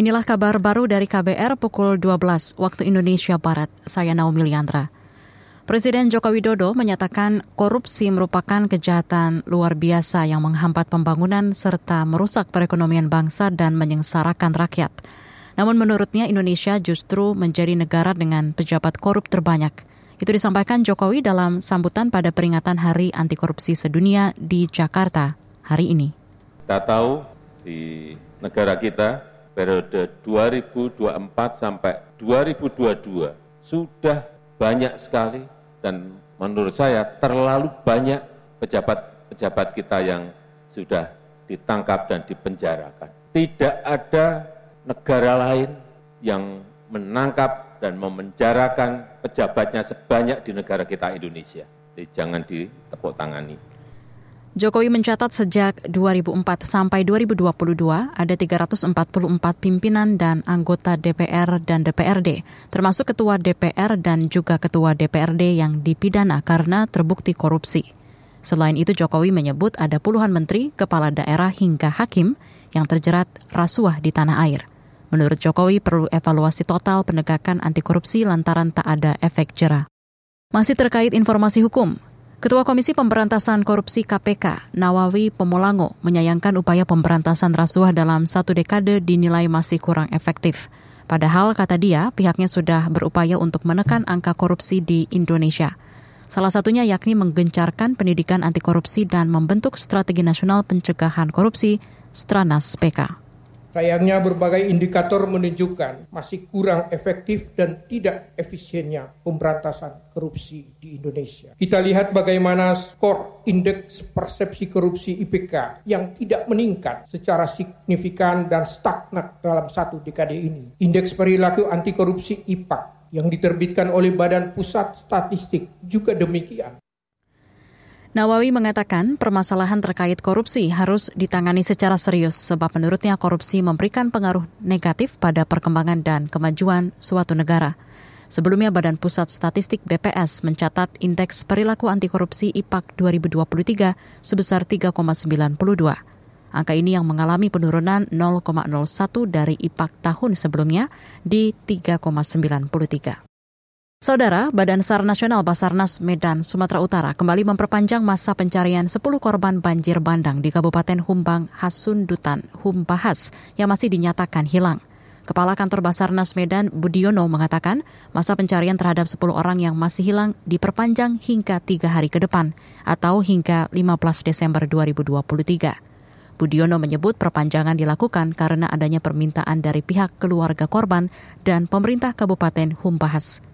Inilah kabar baru dari KBR pukul 12 waktu Indonesia Barat. Saya Naomi Liandra. Presiden Joko Widodo menyatakan korupsi merupakan kejahatan luar biasa yang menghambat pembangunan serta merusak perekonomian bangsa dan menyengsarakan rakyat. Namun menurutnya Indonesia justru menjadi negara dengan pejabat korup terbanyak. Itu disampaikan Jokowi dalam sambutan pada peringatan Hari Anti Korupsi Sedunia di Jakarta hari ini. Kita tahu di negara kita periode 2024 sampai 2022 sudah banyak sekali dan menurut saya terlalu banyak pejabat-pejabat kita yang sudah ditangkap dan dipenjarakan. Tidak ada negara lain yang menangkap dan memenjarakan pejabatnya sebanyak di negara kita Indonesia. Jadi jangan ditepuk tangani. Jokowi mencatat sejak 2004 sampai 2022 ada 344 pimpinan dan anggota DPR dan DPRD, termasuk ketua DPR dan juga ketua DPRD yang dipidana karena terbukti korupsi. Selain itu Jokowi menyebut ada puluhan menteri, kepala daerah hingga hakim yang terjerat rasuah di tanah air. Menurut Jokowi perlu evaluasi total penegakan anti korupsi lantaran tak ada efek jerah. Masih terkait informasi hukum, Ketua Komisi Pemberantasan Korupsi KPK, Nawawi Pomolango, menyayangkan upaya pemberantasan rasuah dalam satu dekade dinilai masih kurang efektif. Padahal, kata dia, pihaknya sudah berupaya untuk menekan angka korupsi di Indonesia. Salah satunya yakni menggencarkan pendidikan anti korupsi dan membentuk strategi nasional pencegahan korupsi, Stranas PK. Sayangnya berbagai indikator menunjukkan masih kurang efektif dan tidak efisiennya pemberantasan korupsi di Indonesia. Kita lihat bagaimana skor indeks persepsi korupsi IPK yang tidak meningkat secara signifikan dan stagnan dalam satu dekade ini. Indeks perilaku anti korupsi IPAK yang diterbitkan oleh Badan Pusat Statistik juga demikian. Nawawi mengatakan permasalahan terkait korupsi harus ditangani secara serius sebab menurutnya korupsi memberikan pengaruh negatif pada perkembangan dan kemajuan suatu negara. Sebelumnya Badan Pusat Statistik BPS mencatat indeks perilaku anti korupsi IPAK 2023 sebesar 3,92. Angka ini yang mengalami penurunan 0,01 dari IPAK tahun sebelumnya di 3,93. Saudara, Badan SAR Nasional Basarnas Medan, Sumatera Utara kembali memperpanjang masa pencarian 10 korban banjir bandang di Kabupaten Humbang, Hasundutan, Humbahas yang masih dinyatakan hilang. Kepala Kantor Basarnas Medan, Budiono, mengatakan masa pencarian terhadap 10 orang yang masih hilang diperpanjang hingga tiga hari ke depan atau hingga 15 Desember 2023. Budiono menyebut perpanjangan dilakukan karena adanya permintaan dari pihak keluarga korban dan pemerintah Kabupaten Humbahas.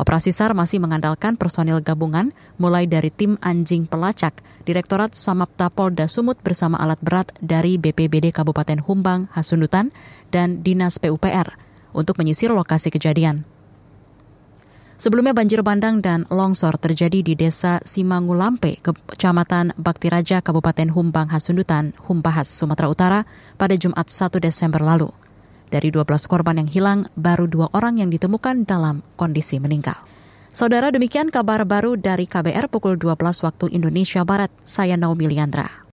Operasi SAR masih mengandalkan personil gabungan, mulai dari tim anjing pelacak, Direktorat Samapta Polda Sumut bersama alat berat dari BPBD Kabupaten Humbang, Hasundutan, dan Dinas PUPR untuk menyisir lokasi kejadian. Sebelumnya banjir bandang dan longsor terjadi di desa Simangulampe, Kecamatan Baktiraja, Kabupaten Humbang, Hasundutan, Humbahas, Sumatera Utara pada Jumat 1 Desember lalu. Dari 12 korban yang hilang, baru dua orang yang ditemukan dalam kondisi meninggal. Saudara, demikian kabar baru dari KBR pukul 12 waktu Indonesia Barat. Saya Naomi Liandra.